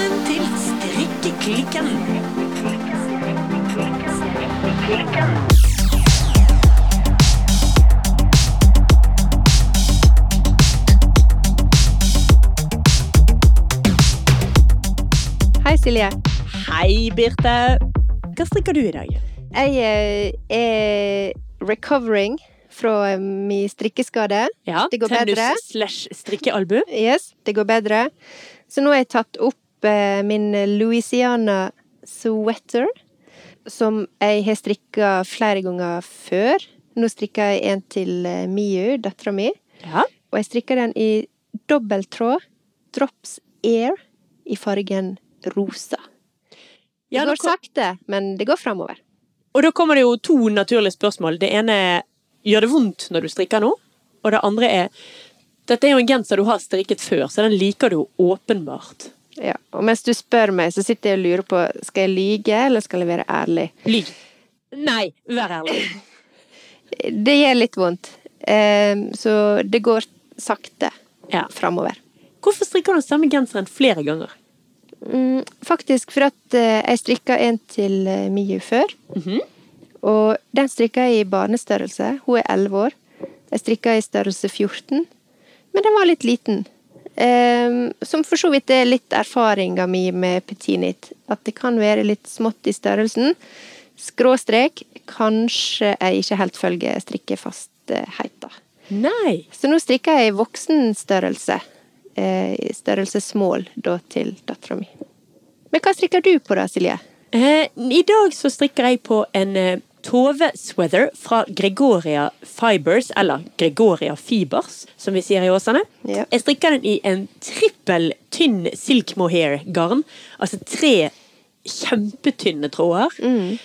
Velkommen til Strikkeklikken. Hei, Silje. Hei, Birte. Hva strikker du i dag? Jeg eh, er recovering fra min strikkeskade. Ja, Det går bedre. slash strikkealbu. Yes, det går bedre. Så nå har jeg tatt opp eh, min Louisiana sweater, som jeg har strikka flere ganger før. Nå strikker jeg en til eh, Miu, dattera mi, Ja. og jeg strikker den i dobbelttråd, drops air, i fargen rosa. Det Ja, går kom- sakte, men det går framover. Og da kommer det jo to naturlige spørsmål. Det ene er gjør det vondt når du strikker nå? Og det andre er dette er jo en genser du har strikket før, så den liker du jo åpenbart. Ja, og mens du spør meg, så sitter jeg og lurer på skal jeg lyge, eller skal jeg være ærlig. Lyg. Nei, vær ærlig. Det gjør litt vondt, eh, så det går sakte Ja. framover. Hvorfor strikker du samme genseren flere ganger? Mm, faktisk for at eh, jeg strikka en til eh, Miu før. Mhm. Og den strikka jeg i barnestørrelse. Hun er 11 år. Jeg strikka i størrelse 14, men den var litt liten. Eh, som for så vidt er litt erfaringa mi med petinit. At det kan være litt smått i størrelsen. Skråstrek. Kanskje jeg ikke helt følger strikkefastheita. Nei. Så nå strikker jeg i voksenstørrelse. Eh, størrelse small, da, til dattera mi. Men hva strikker du på da, Silje? Eh, I dag så strikker jeg på en eh, Tove Sweather fra Gregoria Fibers, eller Gregoria Fibers, som vi sier i Åsane. Ja. Jeg strikker den i en trippel tynn silk mohair-garn. Altså tre kjempetynne tråder. Mm.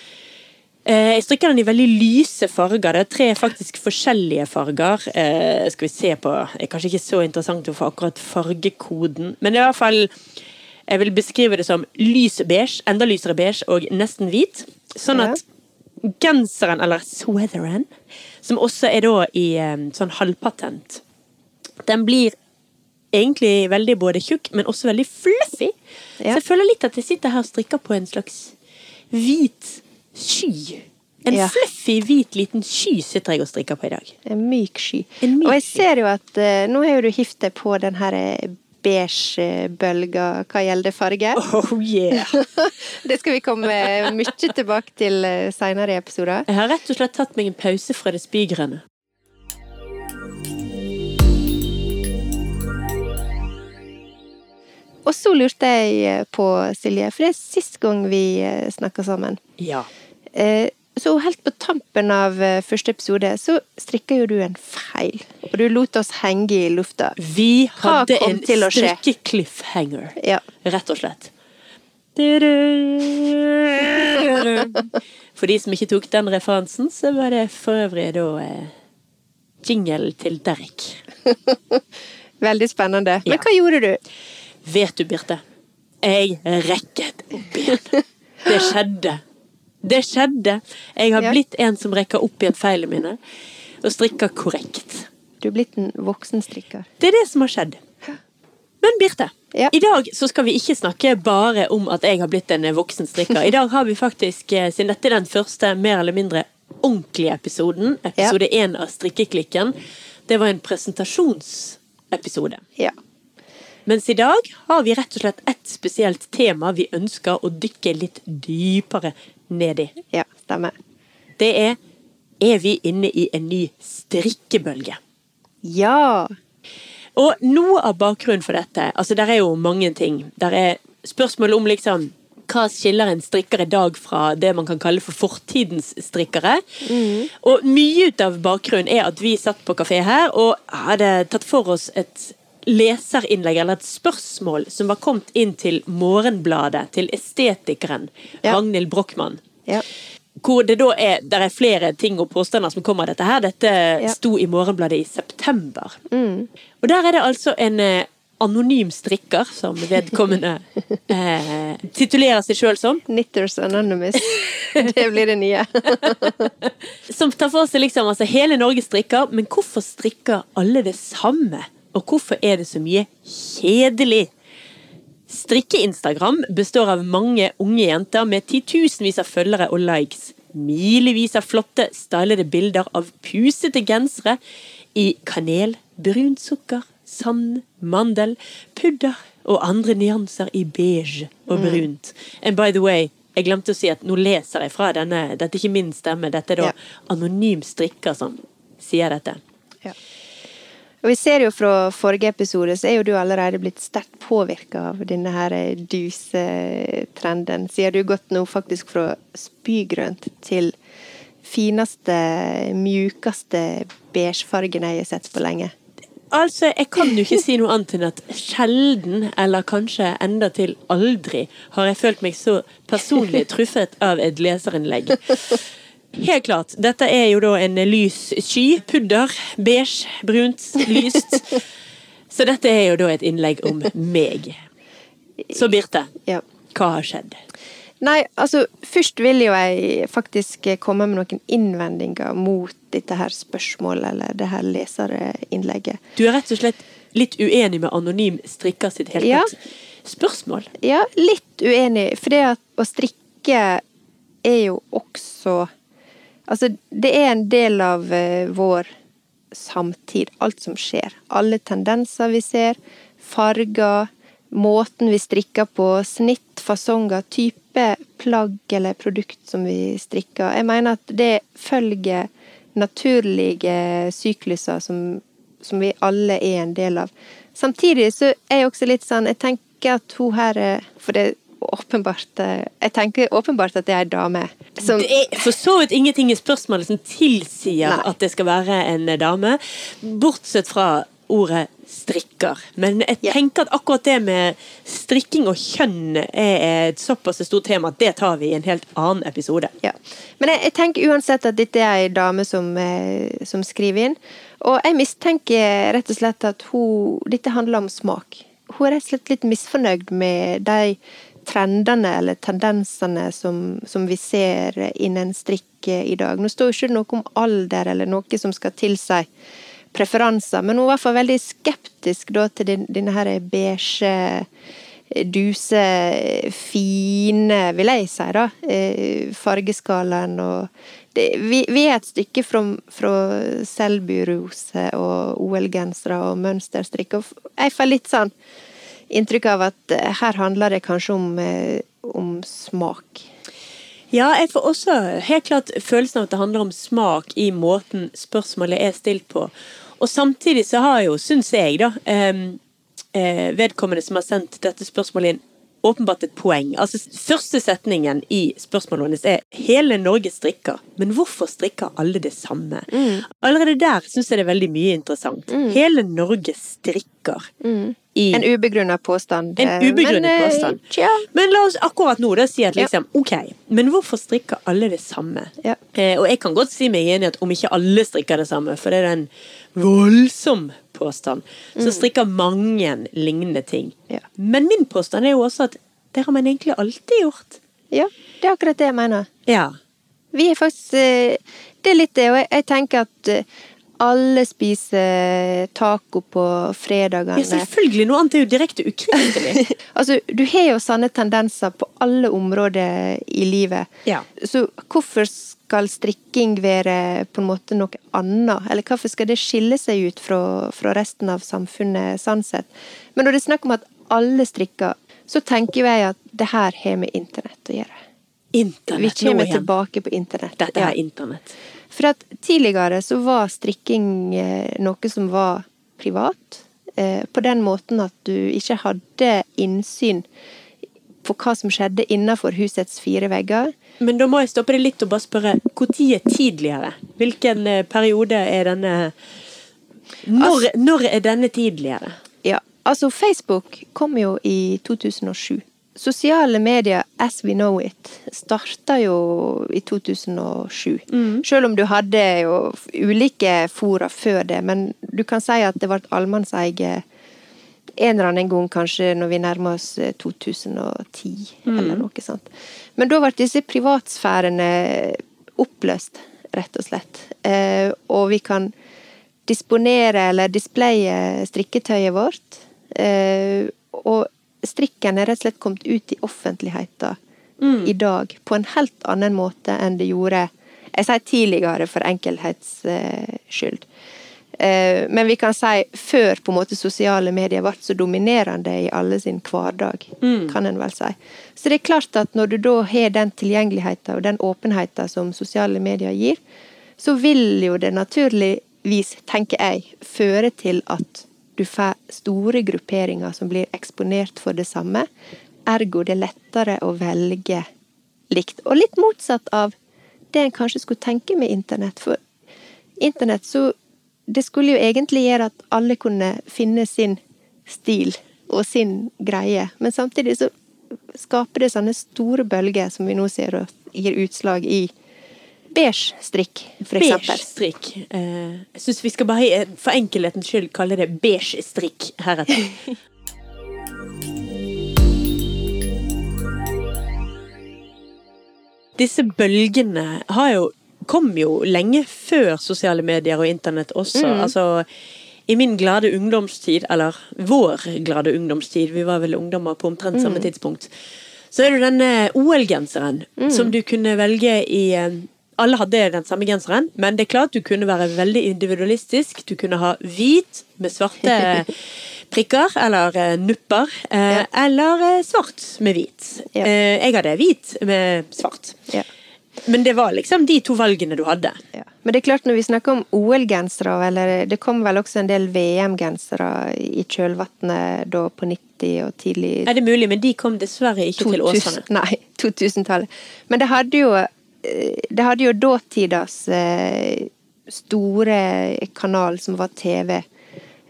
Jeg strikker den i veldig lyse farger. Det er tre faktisk forskjellige farger. Eh, skal vi se på Det er kanskje ikke så interessant å få akkurat fargekoden, men det er i hvert fall Jeg vil beskrive det som lys beige, enda lysere beige og nesten hvit. Sånn Ja. Genseren, eller sweatheren, som også er da i eh, sånn halvpatent, den blir egentlig veldig både tjukk, men også veldig fluffy. Ja. Så jeg føler litt at jeg sitter her og strikker på en slags hvit sky. En Ja. fluffy, hvit liten sky sitter jeg og strikker på i dag. En myk sky. En myk og jeg ser jo at uh, nå har jo du hiftet deg på den her eh, beige bølga hva gjelder farge. Oh yeah! Det skal vi komme mye tilbake til eh, seinere i episoder. Jeg har rett og slett tatt meg en pause fra det spygrønne. Og så lurte jeg eh, på, Silje, for det er sist gang vi snakka sammen. Ja. Eh, Så helt på tampen av eh, første episode så strikka jo du en feil. Og du lot oss henge i lufta. Vi hadde en strikke-cliffhanger, Ja. rett og slett. For de som ikke tok den referansen, så var det for øvrig da eh, jingle til Derek. Veldig spennende. Men Ja. hva gjorde du? Vet du, Birte, jeg rekket opp igjen. Det skjedde. Det skjedde. Jeg har Ja. blitt en som rekker opp igjen feilene mine, og strikker korrekt. Du er blitt en voksen strikker. Det er det som har skjedd. Men Birte, Ja. i dag så skal vi ikke snakke bare om at jeg har blitt en voksen strikker. I dag har vi faktisk, eh, siden dette er den første mer eller mindre ordentlige episoden, episode én av Strikkeklikken, det var en presentasjonsepisode. Ja. Mens i dag har vi rett og slett ett spesielt tema vi ønsker å dykke litt dypere ned i. Ja, stemmer. Det er Er vi inne i en ny strikkebølge? Ja. Og noe av bakgrunnen for dette Altså, der er jo mange ting. Der er spørsmål om liksom hva skiller en strikker i dag fra det man kan kalle for fortidens strikkere? Og mye ut av bakgrunnen er at vi satt på kafé her og hadde tatt for oss et leserinnlegg eller et spørsmål som var kommet inn til Morgenbladet, til estetikeren Ja. Ragnhild Brochmann. Ja. Hvor det da er, der er flere ting og påstander som kommer av dette her. Dette Ja. sto i Morgenbladet i september. Og der er det altså en eh, anonym strikker, som vedkommende eh, titulerer seg sjøl som, Knitters Anonymous. Det blir det nye. som tar for seg liksom altså hele Norge strikker, men hvorfor strikker alle det samme? Og hvorfor er det så mye kjedelig? Strikke-Instagram består av mange unge jenter med titusenvis av følgere og likes. Milevis av flotte, stylede bilder av pusete gensere i kanel, brunt sukker, sand, mandel, pudder og andre nyanser i beige og brunt. And by the way, jeg glemte å si at nå leser jeg fra denne, dette er ikke min stemme, dette er da yeah. anonym strikker som sier dette. Ja. Og vi ser jo fra forrige episode, så er jo du allerede blitt sterkt påvirka av denne her dusetrenden. Siden du gått nå faktisk fra spygrønt til fineste, mjukeste beigefargen jeg har sett på lenge. Altså, jeg kan jo ikke si noe annet enn at sjelden, eller kanskje enda til aldri, har jeg følt meg så personlig truffet av et leserinnlegg. Helt klart. Dette er jo da en lys sky. Pudder. Beige. Brunt. Lyst. Så dette er jo da et innlegg om meg. Så Birte, Ja. hva har skjedd? Nei, altså, først vil jo jeg faktisk komme med noen innvendinger mot dette her spørsmålet, eller det her leserinnlegget. Du er rett og slett litt uenig med Anonym strikker sitt helt Ja. spørsmål. Ja, litt uenig, for det at å strikke er jo også Altså, det er en del av eh, vår samtid, alt som skjer. Alle tendenser vi ser, farger, måten vi strikker på, snitt, fasonger, type plagg eller produkt som vi strikker. Jeg mener at det følger naturlige sykluser som, som vi alle er en del av. Samtidig så er jeg også litt sånn Jeg tenker at hun her er For det åpenbart eh, Jeg tenker åpenbart at det er dame som Det er for så vidt ingenting i spørsmålet som tilsier Nei. at det skal være en dame, bortsett fra ordet strikker. Men jeg tenker at akkurat det med strikking og kjønn er et såpass stort tema at det tar vi i en helt annen episode. Ja. Men jeg, jeg tenker uansett at dette er ei dame som, eh, som skriver inn. Og jeg mistenker rett og slett at hun Dette handler om smak. Hun er rett og slett litt misfornøyd med de trendene eller tendensene som, som vi ser innen strikk i dag. Nå står ikke noe om alder eller noe som skal tilsi preferanser, men hun er i hvert fall veldig skeptisk da, til denne her beige duse, fine, vil jeg si, da, eh, fargeskalaen og det, vi, vi er et stykke fra, fra Selbu-rose og OL-gensere og mønsterstrikk, og jeg får litt sånn inntrykk av at eh, her handler det kanskje om, eh, om smak. Ja, jeg får også helt klart følelsen av at det handler om smak i måten spørsmålet er stilt på. Og samtidig så har jo, syns jeg, da, eh, vedkommende som har sendt dette spørsmålet inn, åpenbart et poeng. Altså, Første setningen i spørsmålet hennes er 'Hele Norge strikker', men hvorfor strikker alle det samme? Allerede der syns jeg det er veldig mye interessant. Hele Norge strikker. I En ubegrunna påstand. en eh, ubegrunnet men, eh, påstand. Ja. Men la oss akkurat nå da si at Ja. liksom, ok, men hvorfor strikker alle det samme? Ja. Eh, og jeg kan godt si meg enig i at om ikke alle strikker det samme, for det er en voldsom påstand, så strikker mange lignende ting. Mm. Ja. Men min påstand er jo også at det har man egentlig alltid gjort. ja, det er akkurat det jeg mener. Ja. Vi er faktisk eh, Det er litt det, og jeg, jeg tenker at eh, alle spiser taco på fredagene. ja, selvfølgelig. Noe annet er jo direkte ukristelig. Altså, du har jo sånne tendenser på alle områder i livet. Ja. Så hvorfor skal strikking være på en måte noe annet? Eller hvorfor skal det skille seg ut fra, fra resten av samfunnet sånn sett? Men når det er snakk om at alle strikker, så tenker jeg at det her har med internett å gjøre. Vi Internett nå kommer tilbake på internett. Dette Ja. er internett. For at tidligere så var strikking eh, noe som var privat. Eh, på den måten at du ikke hadde innsyn på hva som skjedde innenfor husets fire vegger. Men da må jeg stoppe deg litt og bare spørre, når er tidligere? Hvilken eh, periode er denne når, når er denne tidligere? Ja, altså Facebook kom jo i 2007. Sosiale medier as we know it starta jo i 2007. Selv om du hadde jo ulike fora før det, men du kan si at det ble allmannseie en eller annen gang kanskje når vi nærmer oss eh, 2010, eller noe sånt. Men da ble disse privatsfærene oppløst, rett og slett. Eh, og vi kan disponere eller displaye strikketøyet vårt. Eh, og strikken er rett og slett kommet ut i offentligheten i dag på en helt annen måte enn det gjorde Jeg sier tidligere for enkelhets eh, skyld. Eh, men vi kan si før på en måte sosiale medier ble så dominerende i alle sin hverdag, kan en vel si. Så det er klart at når du da har den tilgjengeligheten og den åpenheten som sosiale medier gir, så vil jo det naturligvis, tenker jeg, føre til at du får store grupperinger som blir eksponert for det samme. Ergo det er lettere å velge likt. Og litt motsatt av det en kanskje skulle tenke med internett. For internett så Det skulle jo egentlig gjøre at alle kunne finne sin stil og sin greie. Men samtidig så skaper det sånne store bølger som vi nå ser og gir utslag i beige strikk, for Beige eksempel. strikk. Eh, jeg syns vi skal bare eh, for enkelhetens skyld kalle det beige strikk heretter. Disse bølgene har jo, kom jo lenge før sosiale medier og internett også. Altså, i min glade ungdomstid, eller vår glade ungdomstid, vi var vel ungdommer på omtrent samme tidspunkt, så er det denne OL-genseren som du kunne velge i eh, alle hadde den samme genseren, men det er klart du kunne være veldig individualistisk. Du kunne ha hvit med svarte prikker, eller eh, nupper, ja. eller eh, svart med hvit. Ja. Eh, jeg hadde hvit med svart. Ja. Men det var liksom de to valgene du hadde. Ja. Men det er klart, når vi snakker om OL-gensere, eller det kom vel også en del VM-gensere i kjølvannet da på 90- og tidlig Er det mulig, men de kom dessverre ikke til Åsane. Nei, 2000-tallet. Men det hadde jo eh, det hadde jo dåtidas eh, store kanal som var TV.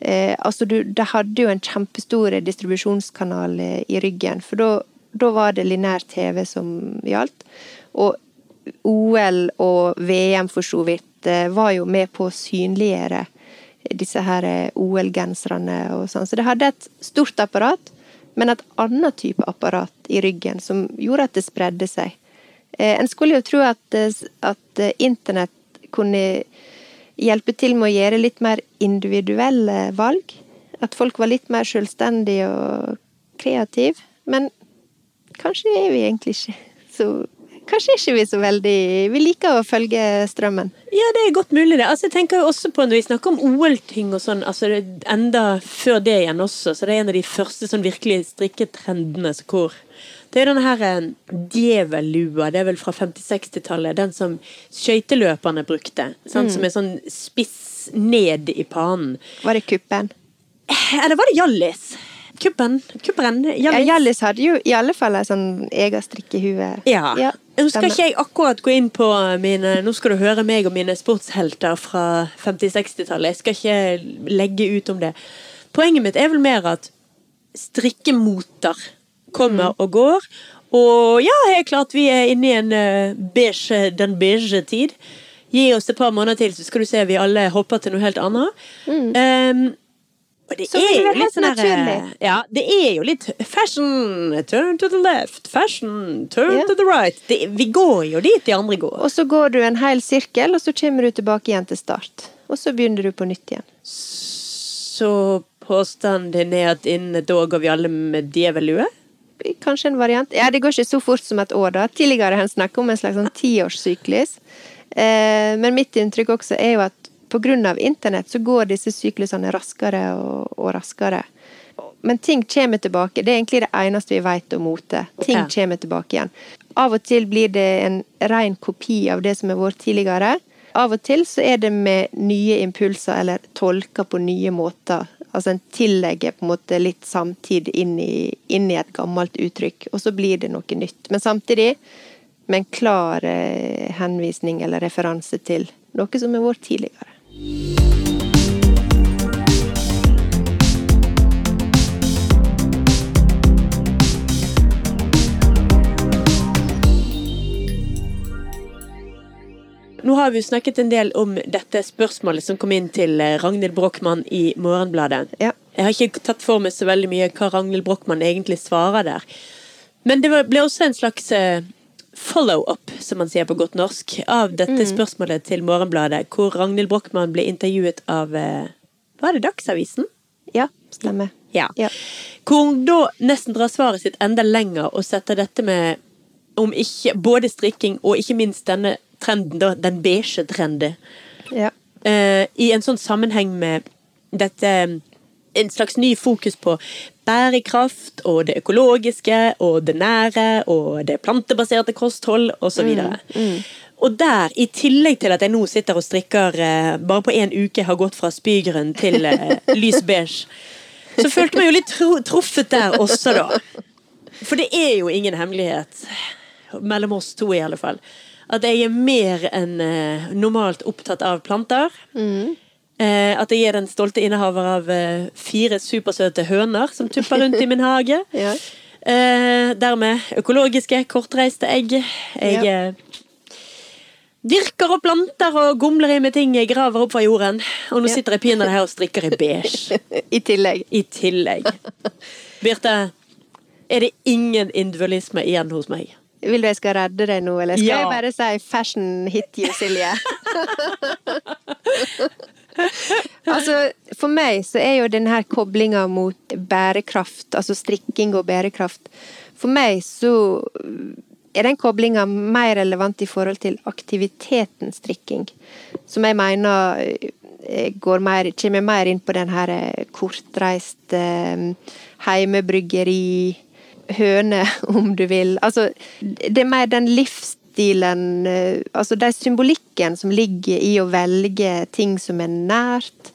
Eh, altså, du, det hadde jo en kjempestor distribusjonskanal eh, i ryggen, for da- var det linær TV som gjaldt. Og OL og VM for så vidt var jo med på å synliggjøre disse her OL-genserne og sånn. Så det hadde et stort apparat, men et annet type apparat i ryggen som gjorde at det spredde seg. Eh, En skulle jo tro at, eh, at eh, internett kunne hjelpe til med å gjøre litt mer individuelle valg. At folk var litt mer selvstendige og kreative. Men kanskje er vi egentlig ikke så Kanskje ikke vi så veldig Vi liker å følge strømmen. Ja, det er godt mulig, det. Altså, jeg tenker jo også på Når vi snakker om OL-ting og sånn, altså enda før det igjen også, så det er en av de første sånn virkelig strikketrendene hvor Det er denne her eh, djevellua, det er vel fra 50-60-tallet, den som skøyteløperne brukte. Sant? Som er sånn spiss ned i panen. Var det kuppen? Eller var det Hjallis? Kuppen? Kupperen? Hjallis? Hjallis hadde jo i alle fall ei sånn egen strikkehue. Ja. Nå skal ikke jeg akkurat gå inn på mine Nå skal du høre meg og mine sportshelter fra 50-60-tallet. Jeg skal ikke legge ut om det. Poenget mitt er vel mer at strikkemoter kommer og går. Og ja, helt klart, vi er inne i en eh, beige, den beige tid. Gi oss et par måneder til, så skal du se vi alle hopper til noe helt annet. Um, og det Så er det litt sånn naturlig. Ja, det er jo litt fashion, turn to the left, fashion, turn yeah. to the right. Det, vi går jo dit de andre går. Og så går du en hel sirkel, og så kommer du tilbake igjen til start. Og så begynner du på nytt igjen. Så påstanden din er at innen et år går vi alle med djevellue? Kanskje en variant. Ja, det går ikke så fort som et år, da. Tidligere har en snakket om en slags sånn tiårssyklus. Eh, men mitt inntrykk også er jo at av internett så går disse syklusene raskere og, og raskere. Men ting kommer tilbake. Det er egentlig det eneste vi vet om mote. Ting Ja. kommer tilbake igjen. Av og til blir det en ren kopi av det som har vært tidligere. Av og til så er det med nye impulser, eller tolka på nye måter. Altså en tillegger på en måte litt samtid inn i, inn i et gammelt uttrykk, og så blir det noe nytt. Men samtidig med en klar eh, henvisning eller referanse til noe som har vært tidligere. Nå har vi snakket en del om dette spørsmålet som kom inn til eh, Ragnhild Brochmann i Morgenbladet. Ja. Jeg har ikke tatt for meg så veldig mye hva Ragnhild Brochmann egentlig svarer der. Men det ble også en slags eh, follow-up, som man sier på godt norsk, av dette spørsmålet til Morgenbladet, hvor Ragnhild Brochmann ble intervjuet av eh, Var det Dagsavisen? Ja, stemmer. Ja. Ja. Hvor hun da nesten drar svaret sitt enda lenger og setter dette med om ikke både strikking og ikke minst denne trenden, da, den beige trenden, Ja. eh, i en sånn sammenheng med dette En slags ny fokus på bærekraft og det økologiske og det nære og det plantebaserte kosthold osv. Mm, Og der, i tillegg til at jeg nå sitter og strikker eh, bare på én uke, har gått fra spygrønn til eh, lys beige, så følte jeg meg jo litt tro, truffet der også, da. For det er jo ingen hemmelighet, mellom oss to i alle fall, at jeg er mer enn eh, normalt opptatt av planter. Eh, at jeg er den stolte innehaver av eh, fire supersøte høner som tupper rundt i min hage. Ja. Eh, dermed økologiske, kortreiste egg. Jeg Ja. eh, dyrker og planter og gomler i med ting jeg graver opp fra jorden. Og nå Ja. sitter jeg pinadø her og strikker i beige. I tillegg. I tillegg. Birte, er det ingen individualisme igjen hos meg? Vil du jeg skal redde deg nå, eller skal Ja. jeg bare si fashion hit you, Silje? altså, for meg så er jo denne koblinga mot bærekraft, altså strikking og bærekraft For meg så er den koblinga mer relevant i forhold til aktiviteten strikking, som jeg mener eh, går mer, kommer mer inn på den her eh, kortreiste eh, heimebryggeri høne, om du vil. Altså, det er mer den livsstilen eh, Altså den symbolikken som ligger i å velge ting som er nært,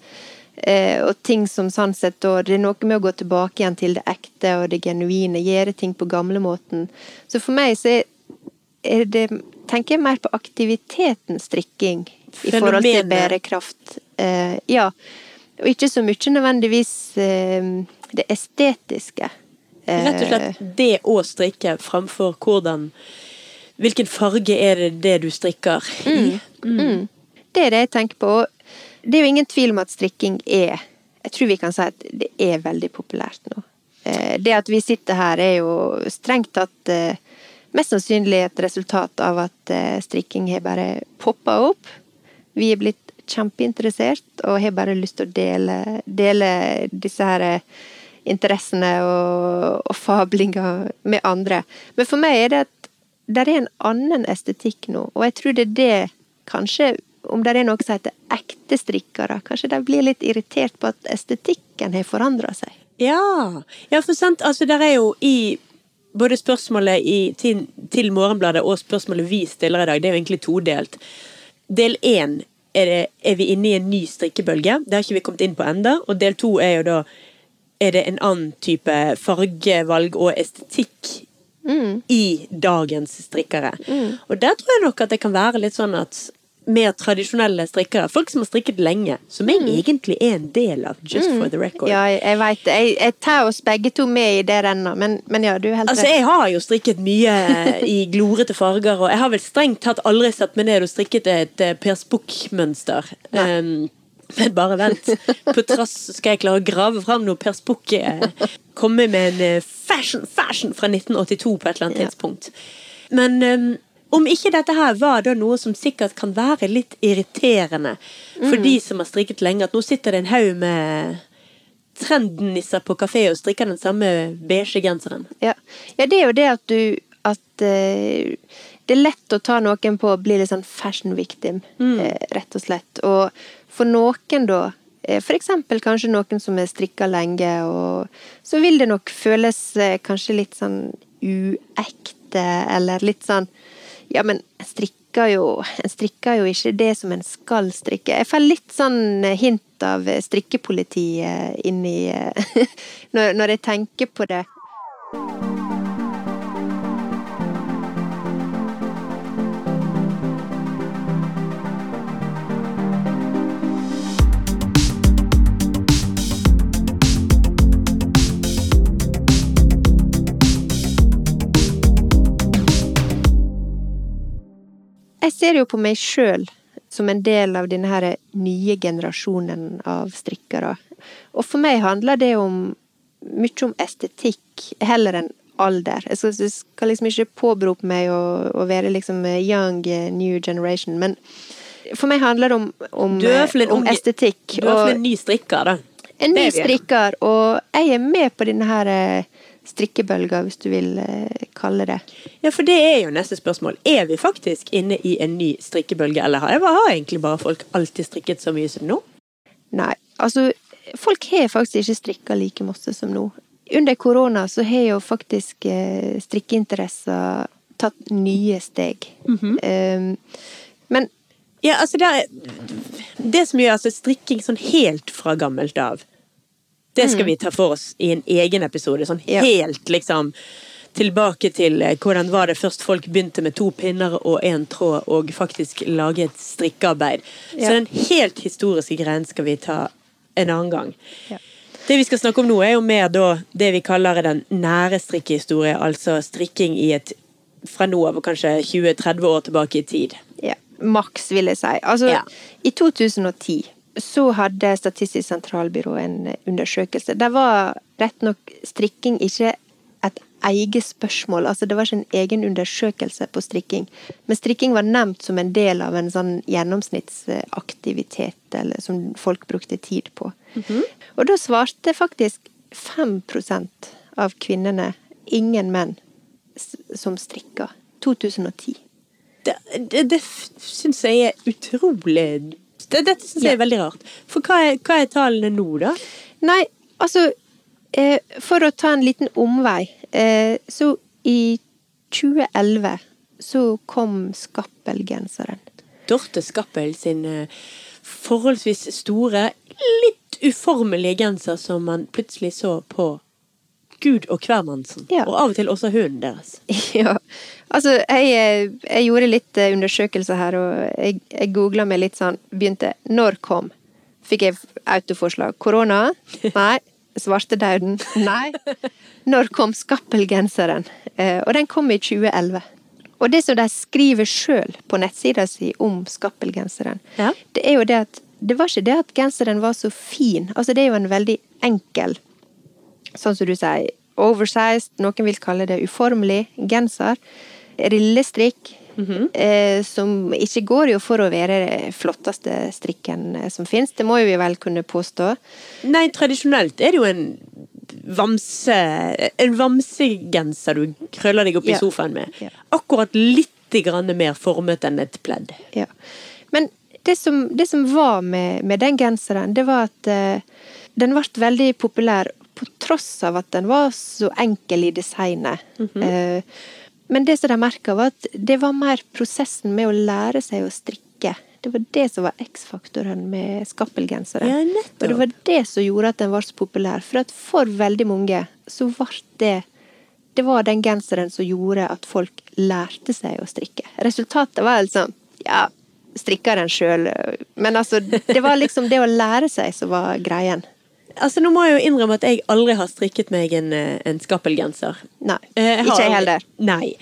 eh, og ting som sånn sett da Det er noe med å gå tilbake igjen til det ekte og det genuine, gjøre ting på gamlemåten. Så for meg så er, det Tenker jeg mer på aktiviteten strikking i forhold til bærekraft. Eh, ja. Og ikke så mye nødvendigvis det estetiske. Rett og slett det å strikke framfor hvordan Hvilken farge er det det du strikker i? Mm. Det er det jeg tenker på. Det er jo ingen tvil om at strikking er Jeg tror vi kan si at det er veldig populært nå. Eh, Det at vi sitter her, er jo strengt tatt eh, mest sannsynlig et resultat av at eh, strikking har bare poppa opp. Vi er blitt kjempeinteressert og har bare lyst til å dele, dele disse her eh, interessene og, og fablinga med andre. Men for meg er det at det er en annen estetikk nå, og jeg tror det er det kanskje om det er noe som heter ekte strikkere, kanskje de blir litt irritert på at estetikken har forandra seg. Ja. ja, for sant, altså der er jo i både spørsmålet i, til, til Morgenbladet og spørsmålet vi stiller i dag, det er jo egentlig todelt. Del én er, er vi inne i en ny strikkebølge. Det har ikke vi kommet inn på enda, Og del to er jo da er det en annen type fargevalg og estetikk i dagens strikkere. Og der tror jeg nok at det kan være litt sånn at mer tradisjonelle strikkere, folk som har strikket lenge, som jeg egentlig er en del av, just for the record. Ja, jeg, veit det. Jeg, jeg tar oss begge to med i det rennet, men, men ja, du er helt Altså, jeg har jo strikket mye i glorete farger, og jeg har vel strengt tatt aldri satt meg ned og strikket et eh, Per Spock-mønster. Um, men bare vent. På trass skal jeg klare å grave fram noe Per Spock. eh, Komme med en eh, fashion, fashion fra 1982 på et eller annet tidspunkt. Men um, om ikke dette her var da noe som sikkert kan være litt irriterende for de som har strikket lenge, at nå sitter det en haug med trendnisser på kafé og strikker den samme beige genseren. Ja. ja, det er jo det at du At uh, det er lett å ta noen på å bli litt sånn fashion victim, eh, rett og slett. Og for noen, da f.eks. for eksempel kanskje noen som har strikka lenge, og så vil det nok føles eh, kanskje litt sånn uekte, eller litt sånn Ja, men en strikker jo En strikker jo ikke det som en skal strikke. Jeg får litt sånn hint av strikkepolitiet inni eh, når, når jeg tenker på det. Jeg ser jo på meg sjøl som en del av denne her nye generasjonen av strikkere. Og for meg handler det om mye om estetikk heller enn alder. Jeg skal, jeg skal liksom ikke påberope meg å, å være liksom young eh, new generation, men for meg handler det om, om, en om estetikk. Du er i hvert fall og- en ny strikker, da. En ny er strikker, og jeg er med på denne her strikkebølga, hvis du vil eh, kalle det. Ja, for det er jo neste spørsmål. Er vi faktisk inne i en ny strikkebølge, eller har, har egentlig bare folk alltid strikket så mye som nå? Nei, altså folk har faktisk ikke strikka like masse som nå. Under korona så har jo faktisk eh, strikkeinteresser tatt nye steg. um, men Ja, altså det, er, det som gjør altså strikking sånn helt fra gammelt av, det skal vi ta for oss i en egen episode. Sånn helt liksom tilbake til eh, hvordan var det først folk begynte med to pinner og én tråd og faktisk lage et strikkearbeid. Så den helt historiske greien skal vi ta en annen gang. Ja. Det vi skal snakke om nå, er jo mer da det vi kaller den nære strikkehistorie, altså strikking i et fra nå av og kanskje 20-30 år tilbake i tid. ja, maks, vil jeg si. Altså, Ja. i 2010 så hadde Statistisk sentralbyrå en eh, undersøkelse. Der var rett nok strikking ikke et eget spørsmål, altså det var ikke en egen undersøkelse på strikking. Men strikking var nevnt som en del av en sånn gjennomsnittsaktivitet, eller som folk brukte tid på. Og da svarte faktisk 5% av kvinnene, ingen menn, som strikka. 2010. Det, det, det syns jeg er utrolig det, Dette syns jeg er veldig rart. For hva er, hva er tallene nå, da? Nei, altså eh, For å ta en liten omvei. Eh, så i 2011 så kom Skappel-genseren. Dorte Skappel sin eh, forholdsvis store, litt uformelige genser som man plutselig så på Gud og hvermannsen. Ja. Og av og til også hunden deres. ja. Altså, jeg, eh, jeg gjorde litt eh, undersøkelser her, og jeg, jeg googla meg litt sånn Begynte Når kom? Fikk jeg autoforslag. Korona? Nei. Svartedauden? Nei. Når kom Skappelgenseren? Eh, og den kom i 2011. Og det som de skriver sjøl på nettsida si om Skappelgenseren, Ja. det er jo det at det var ikke det at genseren var så fin. Altså, det er jo en veldig enkel sånn som du sier, oversized, noen vil kalle det uformelig, genser, rillestrikk, eh, som ikke går jo for å være den flotteste strikken eh, som fins. Det må jo vi vel kunne påstå. Nei, tradisjonelt er det jo en vamse En vamsegenser du krøller deg opp i sofaen med. Ja. Akkurat litt grann mer formet enn et pledd. Ja. Men det som, det som var med, med den genseren, det var at eh, den ble veldig populær tross av at den var så enkel i designet. eh, men det som de merka, var at det var mer prosessen med å lære seg å strikke. Det var det som var X-faktoren med skappelgenseren. Ja, nettopp. Og det var det som gjorde at den var så populær. For at for veldig mange så ble det det var den genseren som gjorde at folk lærte seg å strikke. Resultatet var liksom Ja, strikka den sjøl, men altså Det var liksom det å lære seg som var greien. Altså, Nå må jeg jo innrømme at jeg aldri har strikket meg en, eh, en skappelgenser. Nei. Jeg har ikke jeg heller. Nei.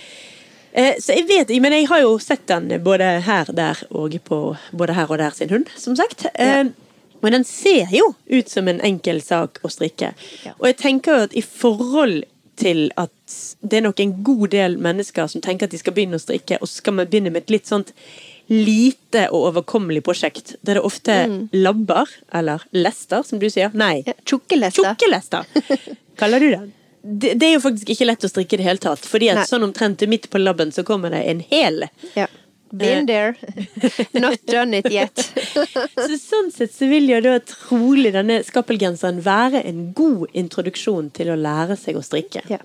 Eh, Så jeg vet Men jeg har jo sett den både her, der og på både her og der sin hund, som sagt. Ja. Men den ser jo ut som en enkel sak å strikke. Ja. Og jeg tenker jo at i forhold til at det er nok en god del mennesker som tenker at de skal begynne å strikke, og skal man begynne med et litt sånt lite og overkommelig prosjekt, der det ofte labber, eller lester, som du sier. Nei, Ja, Tjukkelester. Tjukkelester, kaller du den. Det, det er jo faktisk ikke lett å strikke i det hele tatt, fordi at Nei. sånn omtrent midt på labben så kommer det en hel. Ja. Been there. Not done it yet. Så sånn sett så vil jo da trolig denne skappelgenseren være en god introduksjon til å lære seg å strikke. Ja.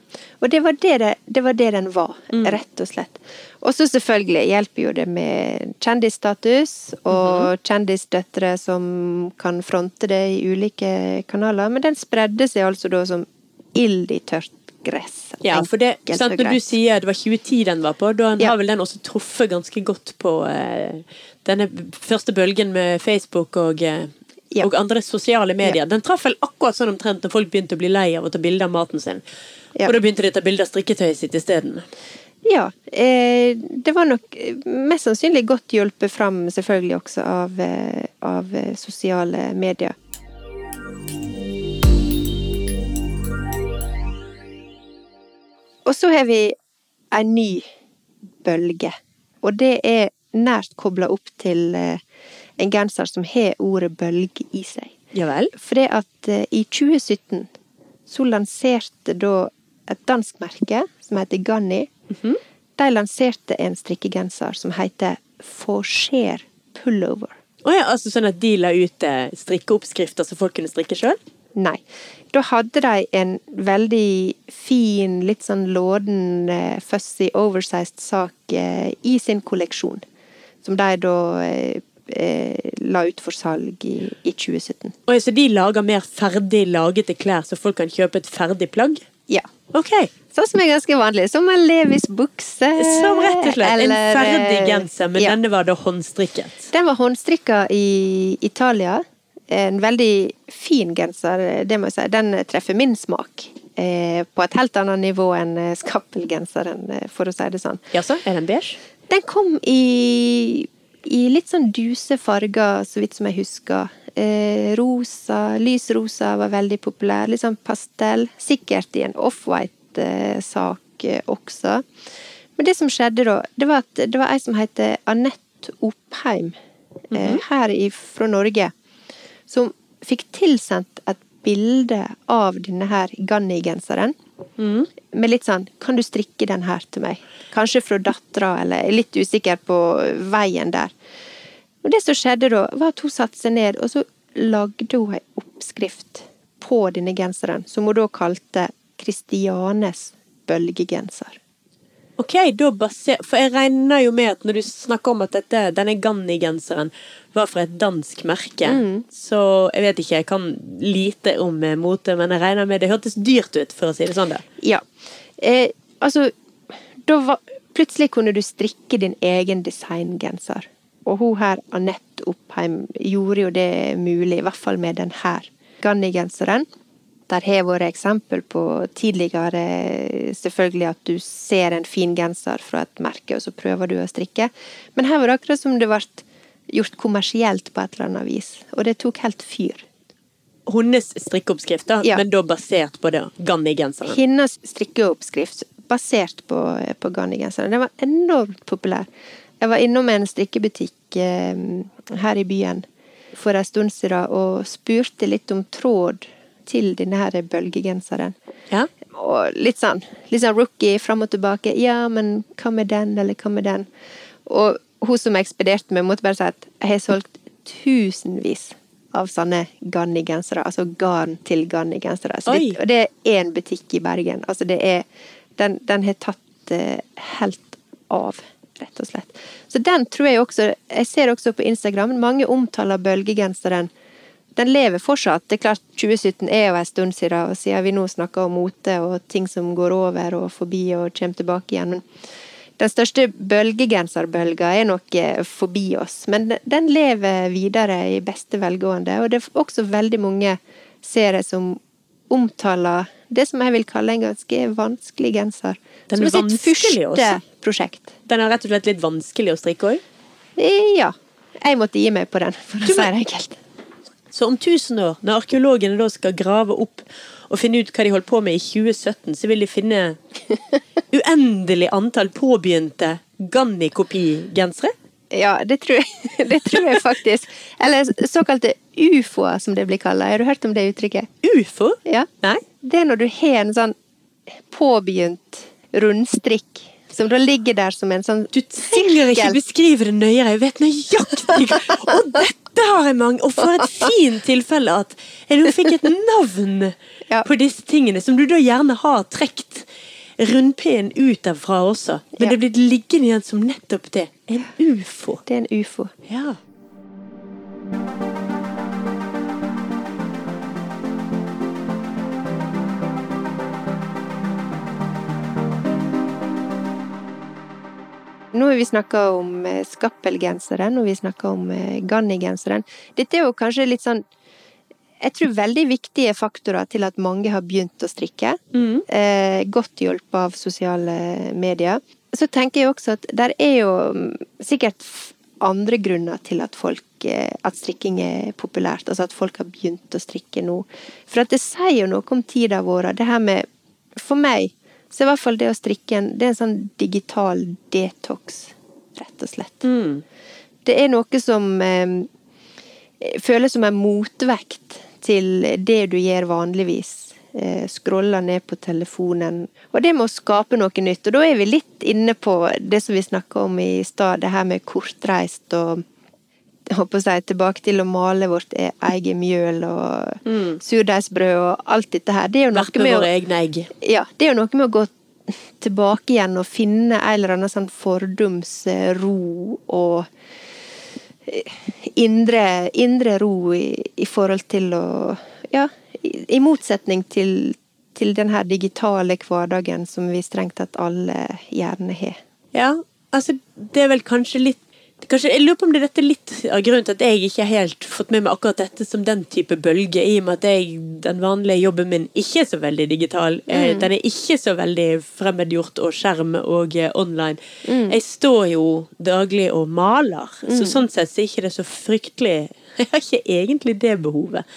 Og det var det, det, det var det den var, rett og slett. Og så selvfølgelig hjelper jo det med kjendisstatus og kjendisdøtre som kan fronte det i ulike kanaler, men den spredde seg altså da som ild i tørt gress. Ja, for det, sant, Når du sier det var 2010 den var på, da Ja. har vel den også truffet ganske godt på eh, denne første bølgen med Facebook og, eh, Ja. og andre sosiale medier. Ja. Den traff vel akkurat sånn omtrent når folk begynte å bli lei av å ta bilde av maten sin. Ja. Og da begynte de å ta bilde av strikketøyet sitt isteden. Ja. Eh, det var nok eh, mest sannsynlig godt hjulpet fram selvfølgelig også av, eh, av eh, sosiale medier. Og så har vi en ny bølge. Og det er nært kobla opp til eh, en genser som har ordet bølge i seg. Ja vel? Fordi at eh, i 2017 så lanserte da et dansk merke som heter Ganni. De lanserte en strikkegenser som heter Forsker Pullover. Å ja, altså sånn at de la ut eh, strikkeoppskrifter så folk kunne strikke sjøl? Nei. Da hadde de en veldig fin, litt sånn låden, eh, fussy, oversized sak eh, i sin kolleksjon. Som de da eh, la ut for salg i, i 2017. Oi, så de lager mer ferdig lagete klær, så folk kan kjøpe et ferdig plagg? Ja. Ok. Sånn som er ganske vanlig. Som en Levis bukse. Som rett og slett en ferdig genser, men ja. denne var da håndstrikket. Den var håndstrikka i Italia. En veldig fin genser, det må jeg si. Den treffer min smak. Eh, på et helt annet nivå enn eh, skappelgenseren, eh, for å si det sånn. Jaså, er den beige? Den kom i, i litt sånn duse farger, så vidt som jeg husker. Eh, rosa, lys rosa var veldig populær. Litt sånn pastell. Sikkert i en offwhite-sak eh, også. Men det som skjedde da, det var at det var ei som heter Anette Oppheim, -hmm. her i, fra Norge, som fikk tilsendt et bilde av denne her Ganni-genseren. Med litt sånn 'Kan du strikke den her til meg?' Kanskje fra dattera, eller er litt usikker på veien der. Og det som skjedde da, var at hun satte seg ned, og så lagde hun ei oppskrift på denne genseren, som hun da kalte Kristianes bølgegenser. Ok, da baser... For jeg regner jo med at når du snakker om at dette, denne Ganni-genseren var fra et dansk merke, så jeg vet ikke, jeg kan lite om eh, mote, men jeg regner med det hørtes dyrt ut, for å si det sånn. da. Ja. Eh, altså, da var Plutselig kunne du strikke din egen designgenser. Og hun her, Anette Oppheim, gjorde jo det mulig, i hvert fall med den her Ganni-genseren. Der har vært eksempel på tidligere selvfølgelig at du ser en fin genser fra et merke, og så prøver du å strikke. Men her var det akkurat som det ble gjort kommersielt på et eller annet vis. Og det tok helt fyr. Hennes strikkeoppskrift, da, Ja. men da basert på det Ganni-genseren. Hennes strikkeoppskrift basert på, på Ganni-genseren. Den var enormt populær. Jeg var innom en strikkebutikk eh, her i byen for en stund siden og spurte litt om tråd til denne her bølgegenseren. Ja. Og litt sånn, litt sånn rookie fram og tilbake. Ja, men hva med den, eller hva med den? Og hun som ekspederte meg, måtte bare si at jeg har solgt tusenvis av sånne Ganni-gensere. Altså garn til Ganni-gensere. Og det er én butikk i Bergen. Altså det er Den, den har tatt uh, helt av, rett og slett. Så den tror jeg også Jeg ser også på Instagram, mange omtaler bølgegenseren. Den lever fortsatt. Det er klart, 2017 er jo en stund siden, og siden vi nå snakker om mote og ting som går over og forbi og kommer tilbake igjen. Men den største bølgegenserbølga er nok eh, forbi oss, men den- lever videre i beste velgående. Og det er også veldig mange, seere som omtaler det som jeg vil kalle en ganske vanskelig genser. Den som er er sitt første også. prosjekt. Den er rett og slett litt vanskelig å strikke òg. Eh, Ja. Jeg måtte gi meg på den, for å si det enkelt. Så om 1000 år, når arkeologene da skal grave opp og finne ut hva de holdt på med i 2017, så vil de finne uendelig antall påbegynte Ganni-kopigensere? Ja, det tror, jeg, det tror jeg faktisk. Eller såkalte ufoer, som det blir kalla. Har du hørt om det uttrykket? Ufo? Ja. Nei? Det er når du har en sånn påbegynt rundstrikk, som da ligger der som en sånn Du trenger ikke beskrive det nøyere, jeg vet nøyaktig. Og dette har jeg mange. Og for et fint tilfelle at jeg nå fikk et navn Ja. på disse tingene, som du da gjerne har trukket rundpinnen ut av fra også. Men Ja. det er blitt liggende igjen som nettopp det. En ufo. Det er en ufo. Ja. Nå har vi snakka om eh, skappelgenseren, og vi snakka om eh, Ganni-genseren. Dette er jo kanskje litt sånn Jeg tror veldig viktige faktorer til at mange har begynt å strikke. Eh, godt hjulpet av sosiale medier. Så tenker jeg også at der er jo mm, sikkert andre grunner til at folk eh, at strikking er populært. Altså at folk har begynt å strikke nå. For at det sier jo noe om tida vår. Det her med For meg så i hvert fall det å strikke en, det er en sånn digital detox, rett og slett. Det er noe som eh, føles som en motvekt til det du gjør vanligvis. Eh, scroller ned på telefonen. Og det med å skape noe nytt. Og da er vi litt inne på det som vi snakka om i stad, det her med kortreist og håper jeg, tilbake til å male vårt e- eget mjøl og mm. surdeigsbrød og alt dette her. Det er jo noe Verpe med, våre å, egne egg. Ja, det er jo noe med å gå tilbake igjen og finne en eller annen sånn fordumsro og eh, indre, indre ro i, i, forhold til å Ja, i, i motsetning til, til den her digitale hverdagen som vi strengt tatt alle gjerne har. Ja, altså det er vel kanskje litt Kanskje, jeg lurer på om det er dette litt av grunnen til at jeg ikke helt fått med meg akkurat dette som den type bølge, i og med at jeg, den vanlige jobben min ikke er så veldig digital. Eh, mm. Den er ikke så veldig fremmedgjort og skjerm og uh, online. Mm. Jeg står jo daglig og maler, mm. så sånn sett så er ikke det så fryktelig Jeg har ikke egentlig det behovet.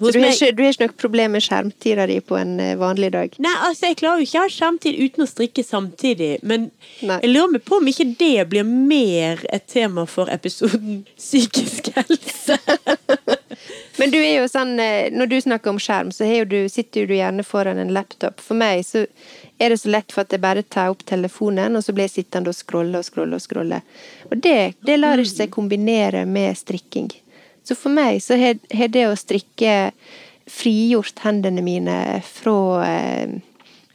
Så du har, ikke, du har ikke noe problem med skjermtida di på en eh, vanlig dag? Nei, altså jeg klarer jo ikke å ha skjermtid uten å strikke samtidig. Men Nei. jeg lurer meg på om ikke det blir mer et tema for episoden psykisk helse. men du er jo sånn, eh, når du snakker om skjerm, så du, sitter du gjerne foran en laptop. For meg så er det så lett for at jeg bare tar opp telefonen, og så blir jeg sittende og scrolle og scrolle og scrolle. Og det, det lar ikke seg kombinere med strikking. Så for meg så har det å strikke frigjort hendene mine fra, eh,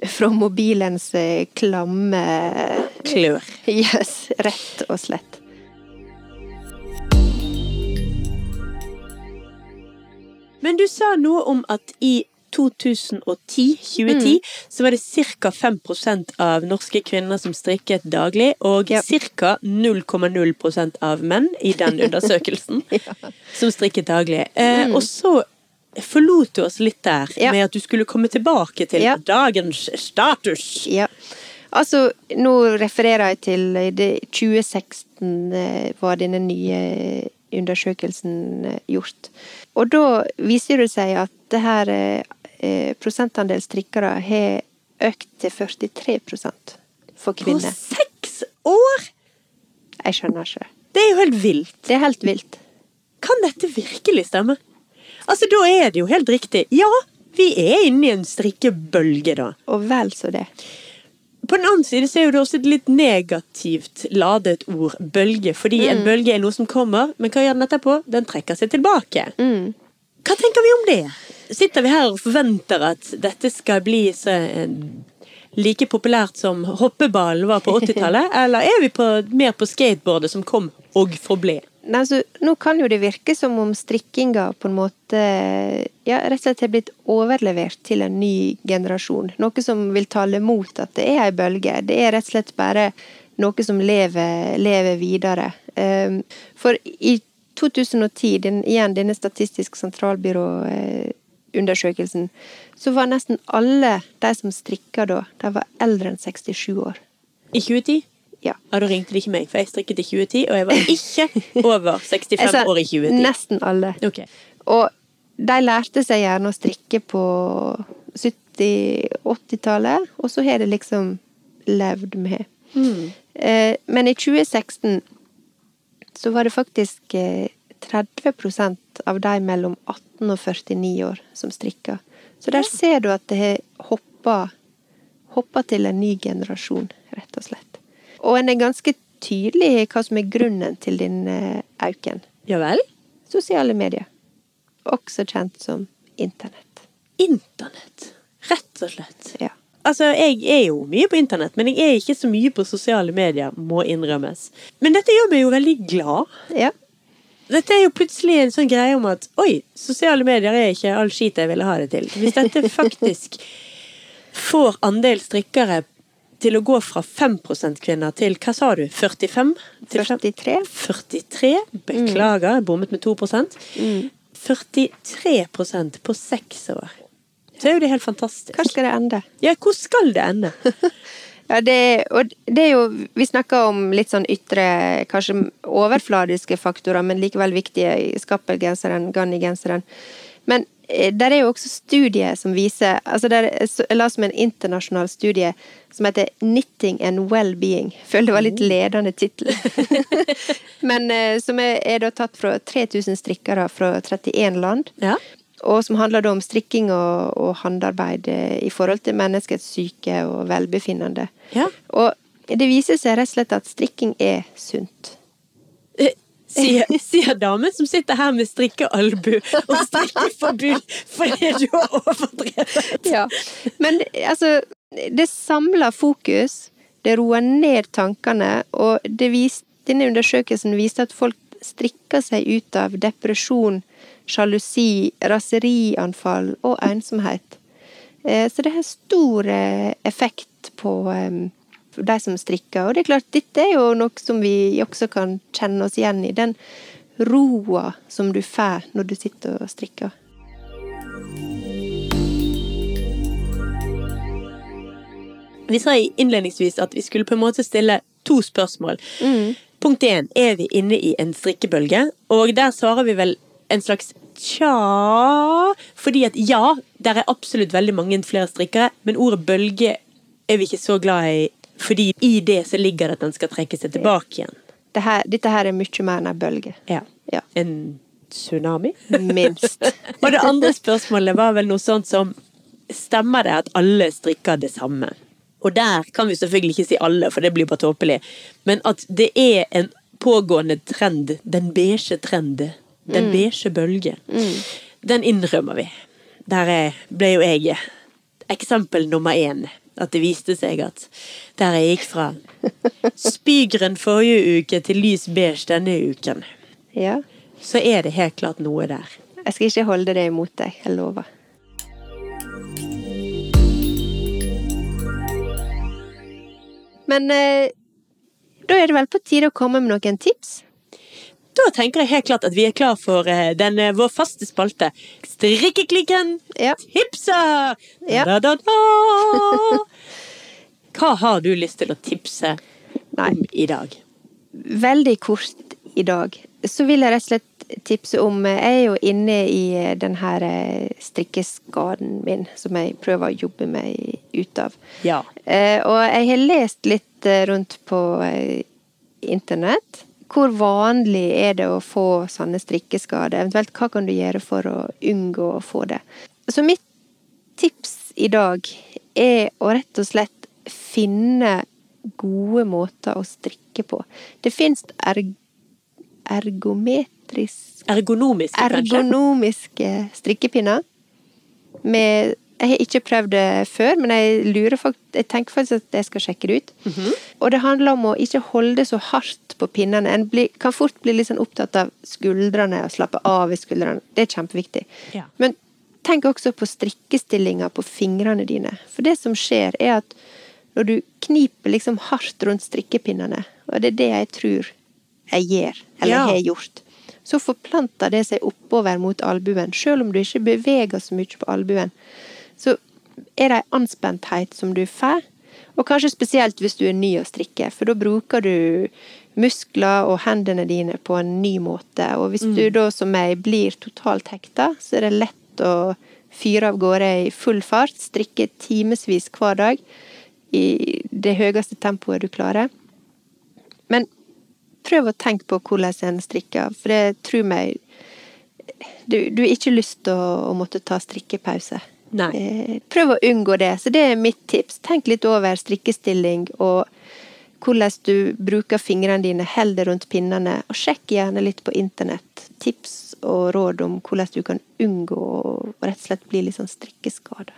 fra mobilens eh, klamme Klør. Yes, rett og slett. Men du sa noe om at i 2010, 2010, mm. så var det ca. 5% av norske kvinner som strikket daglig, og ja. ca. 0,0% av menn i den undersøkelsen ja. som strikket daglig. Eh, mm. Og så forlot du oss litt der ja. med at du skulle komme tilbake til dagens status. Ja. Altså, nå refererer jeg til det 2016 eh, var denne nye undersøkelsen eh, gjort. Og da viser det seg at det her eh, prosentandel strikkere har økt til 43 for kvinner. På seks år?! Jeg skjønner ikke. Det er jo helt vilt. Det er helt vilt. Kan dette virkelig stemme? Altså, da er det jo helt riktig. Ja, vi er inne i en strikkebølge, da. Og vel så det. På den annen side så er det også et litt negativt ladet ord, bølge. Fordi mm. en bølge er noe som kommer, men hva gjør den etterpå? Den trekker seg tilbake. Mm. Hva tenker vi om det? Sitter vi her og forventer at dette skal bli så eh, like populært som hoppeball var på 80-tallet, eller er vi på, mer på skateboardet som kom og forble? Nei, altså, nå kan jo det virke som om strikkinga på en måte ja, rett og slett har blitt overlevert til en ny generasjon. Noe som vil tale mot at det er ei bølge. Det er rett og slett bare noe som lever, lever videre. Um, for i 2010, den, igjen denne Statistisk sentralbyrå-undersøkelsen, så var nesten alle de som strikka da, de var eldre enn 67 år. I 2010? Ja. ja. Da ringte de ikke meg, for jeg strikket i 2010, og jeg var ikke over 65 år i 2010. Nesten alle. Okay. Og de lærte seg gjerne å strikke på 70-80-tallet, og så har det liksom levd med. Mm. Men i 2016 så var det faktisk 30 eh, av de mellom 18 og 49 år som strikka. Så der ser du at det har hoppa, hoppa til en ny generasjon, rett og slett. Og en er ganske tydelig i hva som er grunnen til den auken. Ja vel? Sosiale medier. Også kjent som internett. Internett? Rett og slett? Ja. Altså, jeg er jo mye på internett, men jeg er ikke så mye på sosiale medier, må innrømmes. Men dette gjør meg jo veldig glad. Ja. Dette er jo plutselig en sånn greie om at oi, sosiale medier er ikke all skit jeg ville ha det til. Hvis dette faktisk får andel strikkere til å gå fra 5 kvinner til hva sa du, 45? Til 43. 43, Beklager, jeg bommet med 2 mm. 43% på seks år så er jo det helt fantastisk. Hvor skal det ende? Ja, hvor skal det ende? ja, det, og det er jo Vi snakker om litt sånn ytre, kanskje overfladiske faktorer, men likevel viktige. Skappelgenseren, Ganni-genseren. Men eh, der er jo også studier som viser altså der, Jeg la som en internasjonal studie som heter 'Knitting and Well-being'. Føler det var litt ledende tittel. Men eh, som er, er da tatt fra 3000 strikkere fra 31 land. Ja. Og som handler da om strikking og, og håndarbeid eh, i forhold til menneskets syke og velbefinnende. Ja. Og det viser seg rett og slett at strikking er sunt. Eh, Sier, sier damen som sitter her med strikkealbu og strikkeforbud fordi du har overdrevet. Ja. Men altså, det samler fokus, det roer ned tankene, og det vis, denne undersøkelsen viste at folk strikker seg ut av depresjon, sjalusi, raserianfall og ensomhet. Eh, Så det har stor eh, effekt på eh, de som strikker. Og det er klart, dette er jo noe som vi også kan kjenne oss igjen i. Den roa som du får når du sitter og strikker. Vi sa innledningsvis at vi skulle på en måte stille to spørsmål. Punkt én er vi inne i en strikkebølge, og der svarer vi vel en slags tja Fordi at ja, der er absolutt veldig mange flere strikkere, men ordet bølge er vi ikke så glad i, fordi i det så ligger det at den skal trekke seg tilbake igjen. Det her, dette her er mye mer enn en bølge. Ja. Ja. En tsunami? Minst. Og det andre spørsmålet var vel noe sånt som Stemmer det at alle strikker det samme? Og der kan vi selvfølgelig ikke si alle, for det blir bare tåpelig. Men at det er en pågående trend, den beige trend, den beige bølge, den innrømmer vi. Der er- ble jo jeg eksempel nummer én. At det viste seg at der jeg gikk fra spygrønn forrige uke til lys beige denne uken, Ja. så er det helt klart noe der. Jeg skal ikke holde det imot deg, jeg lover. Men eh, da er det vel på tide å komme med noen tips? Da tenker jeg helt klart at vi er klar for eh, den, eh, vår faste spalte. Strikkeklikken Ja. tipser! Ja. Da, da, da. Hva har du lyst til å tipse Nei. om i dag? Veldig kort i dag. Så vil jeg rett og slett tipse om Jeg er jo inne i den her eh, strikkeskaden min, som jeg prøver å jobbe meg ut av. Ja. Eh, og jeg har lest litt eh, rundt på eh, internett. Hvor vanlig er det å få sånne strikkeskader? Eventuelt hva kan du gjøre for å unngå å få det? Så mitt tips i dag er å rett og slett finne gode måter å strikke på. Det fins erg ergometrisk Ergonomisk, kanskje? ergonomiske strikkepinner. Med Jeg har ikke prøvd det før, men jeg, lurer folk jeg tenker faktisk at jeg skal sjekke det ut. Mhm. Og det handler om å ikke holde så hardt på pinnene. En blir, kan fort bli litt sånn opptatt av skuldrene og slappe av i skuldrene. Det er kjempeviktig. Ja. Men tenk også på strikkestillinga på fingrene dine. For det som skjer, er at når du kniper liksom hardt rundt strikkepinnene, og det er det jeg tror jeg gjør, eller Ja. har gjort, så forplanter det seg oppover mot albuen. Selv om du ikke beveger så mye på albuen, så er det en anspenthet som du får. Og kanskje spesielt hvis du er ny å strikke, for da bruker du muskler og hendene dine på en ny måte. Og hvis du da som meg blir totalt hekta, så er det lett å fyre av gårde i full fart, strikke timevis hver dag i det høyeste tempoet du klarer. Men prøv å tenke på hvordan en strikker, for det tror meg du, du har ikke lyst til å, å måtte ta strikkepause. Nei. Eh, prøv å unngå det. Så det er mitt tips. Tenk litt over strikkestilling og hvordan du bruker fingrene dine, hold det rundt pinnene, og sjekk gjerne litt på internett. Tips og råd om hvordan du kan unngå å rett og slett bli litt sånn strikkeskada.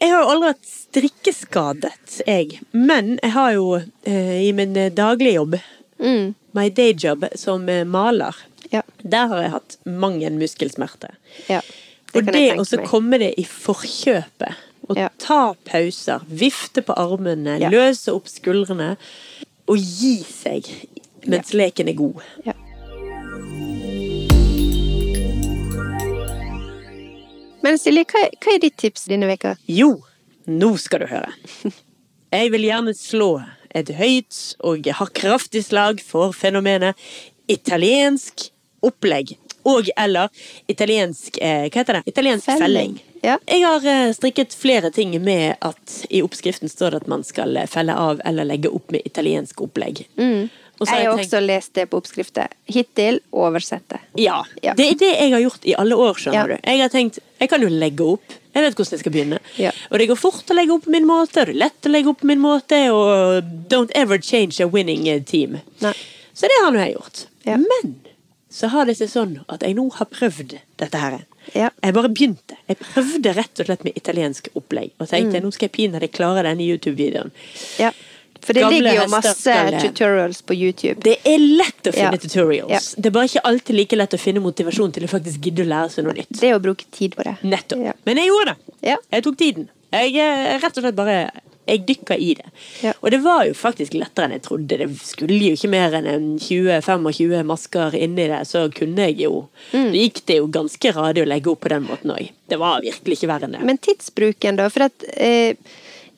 Jeg har jo aldri vært strikkeskadet, jeg. Men jeg har jo eh, i min eh, daglige jobb, Mm, my day job, som eh, maler, ja. der har jeg hatt mang en muskelsmerte. ja. og det å komme det i forkjøpet, og Ja. ta pauser, vifte på armene, løse opp skuldrene, og gi seg mens leken er god. Ja. Men Silje, hva, hva er ditt tips denne veka? Jo, nå skal du høre. Jeg vil gjerne slå et høyt og har kraftig slag for fenomenet italiensk opplegg. Og eller italiensk eh, Hva heter det? Italiensk felling. Ja. Jeg har eh, strikket flere ting med at i oppskriften står det at man skal eh, felle av eller legge opp med italiensk opplegg. Og Jeg har tenkt- også lest det på oppskrifter. Hittil oversette. ja, Ja. Det er det jeg har gjort i alle år, skjønner Ja. du. Jeg har tenkt, jeg kan jo legge opp. Jeg vet hvordan jeg skal begynne. Ja. Og det går fort å legge opp på min måte, og det er lett å legge opp på min måte, og don't ever change a winning eh, team. Nei. Så det har nå jeg gjort. Men så har det seg sånn at jeg nå har prøvd dette her. Ja. Jeg bare begynte. Jeg prøvde rett og slett med italiensk opplegg, og tenkte Mm. nå skal jeg pinadø klare denne YouTube-videoen. Ja. For det Gamle ligger jo masse tutorials på YouTube. Det er lett å finne Ja. tutorials. Ja. Det er bare ikke alltid like lett å finne motivasjon til å faktisk gidde å lære seg noe nytt. Det er å bruke tid på det. Nettopp. Ja. Men jeg gjorde det. Ja. Jeg tok tiden. Jeg eh, rett og slett bare jeg dykka i det. Ja. Og det var jo faktisk lettere enn jeg trodde. Det skulle jo ikke mer enn 20-25 masker inni det, så kunne jeg jo Mm. Det gikk det jo ganske radig å legge opp på den måten òg. Det var virkelig ikke verre enn det. Men tidsbruken, da? For at eh,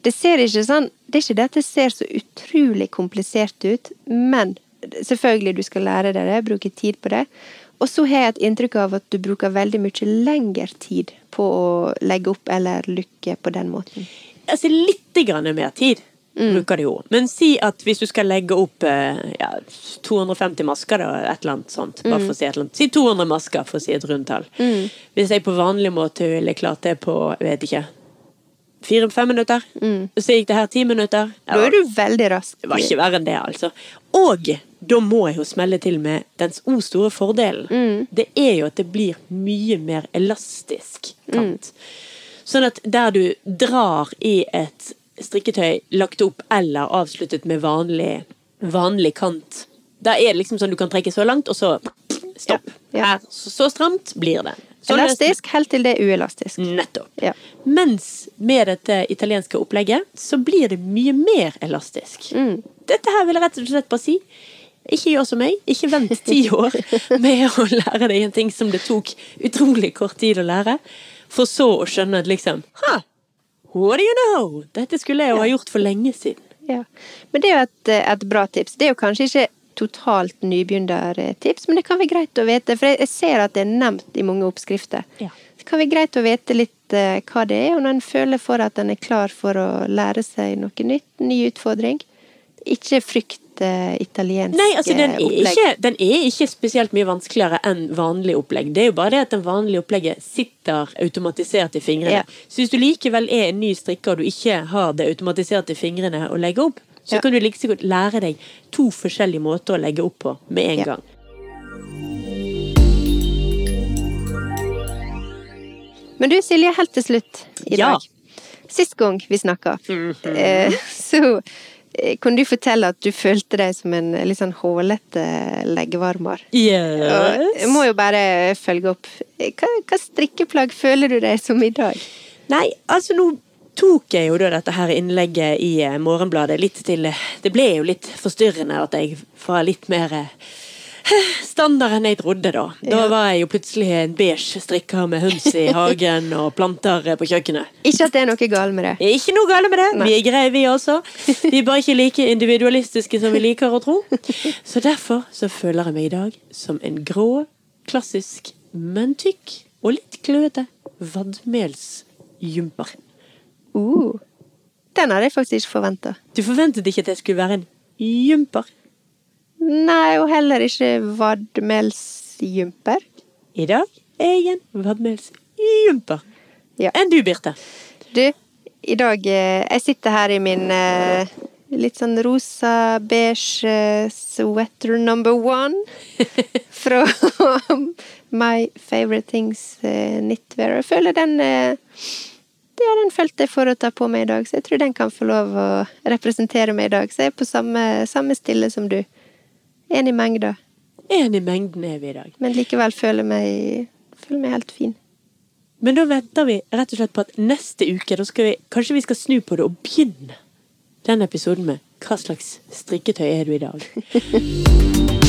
det ser ikke sånn Det er ikke det at det ser så utrolig komplisert ut, men selvfølgelig du skal lære deg det, bruke tid på det. Og så har jeg et inntrykk av at du bruker veldig mye lengre tid på å legge opp eller lykke på den måten. Altså litt grann mer tid Mm. bruker det jo. Men si at hvis du skal legge opp eh, ja, 250 masker, da, et eller annet sånt. Bare Mm. for å si et eller annet. Si 200 masker, for å si et rundtall. Hvis jeg på vanlig måte ville klart det på, jeg vet ikke Fire-fem minutter. Så gikk det her ti minutter. Mm. Da er du veldig rask. Det var ikke verre enn det, altså. Og da må jeg jo smelle til med dens o store fordelen. Mm. Det er jo at det blir mye mer elastisk kant. Mm. Sånn at der du drar i et strikketøy lagt opp eller avsluttet med vanlig, vanlig kant, da er det liksom sånn du kan trekke så langt, og så stopp. Ja, ja. Her, så stramt blir det. Elastisk helt til det er uelastisk. Nettopp. Ja. Mens med dette italienske opplegget, så blir det mye mer elastisk. Mm. Dette her vil jeg rett og slett bare si. Ikke gjør som meg. Ikke vent ti år med å lære deg en ting som det tok utrolig kort tid å lære, for så å skjønne at liksom Ha! What do you know? Dette skulle jeg jo ha gjort for lenge siden. Ja. Men det er jo et, et bra tips. Det er jo kanskje ikke totalt nybegynnertips, men det kan være greit å vite, for jeg ser at det er nevnt i mange oppskrifter. Ja. Det kan være greit å vite litt eh, hva det er, og når en føler for at en er klar for å lære seg noe nytt, ny utfordring. Ikke frykt eh, italiensk Nei, altså den er, opplegg. ikke, den er ikke spesielt mye vanskeligere enn vanlig opplegg. Det er jo bare det at den vanlige opplegget sitter automatisert i fingrene. Ja. Så hvis du likevel er en ny strikker og du ikke har det automatisert i fingrene å legge opp, så Ja. kan du like sikkert lære deg to forskjellige måter å legge opp på med en Ja. gang. Men du Silje, helt til slutt i Ja. dag. Sist gang vi snakka, eh, så eh, kunne du fortelle at du følte deg som en litt sånn hålete leggevarmer. Og jeg må jo bare følge opp. Hva, hva strikkeplagg føler du deg som i dag? Nei, altså nå tok jeg jo da dette her innlegget i eh, Morgenbladet litt til eh, Det ble jo litt forstyrrende at jeg var litt mer eh, standard enn jeg trodde, da. Da var jeg jo plutselig en beige strikker med høns i hagen og planter på kjøkkenet. Ikke at det er noe galt med det. Ikke noe galt med det. Nei. Vi er greie, vi også. Vi er bare ikke like individualistiske som vi liker å tro. Så derfor så føler jeg meg i dag som en grå, klassisk, men tykk og litt kløete vadmelsjumper. Uh, den hadde jeg faktisk ikke forventa. Du forventet ikke at jeg skulle være en jumper. Nei, og heller ikke vadmelsjumper. I dag er jeg en vadmelsjumper. Ja. Enn du, Birte? Du, i dag eh, Jeg sitter her i min eh, litt sånn rosa, beige eh, sweater number one. Fra My Favorite Things Knitwear. Jeg føler den eh, ja, den følte jeg får å ta på meg i dag, så jeg tror den kan få lov å representere meg i dag. Så jeg er på samme, samme stille som du. En i mengda, En i mengden er vi i dag. men likevel føler meg, føler meg helt fin. Men da venter vi rett og slett på at neste uke da skal vi, kanskje vi skal snu på det og begynne den episoden med hva slags strikketøy er du i dag?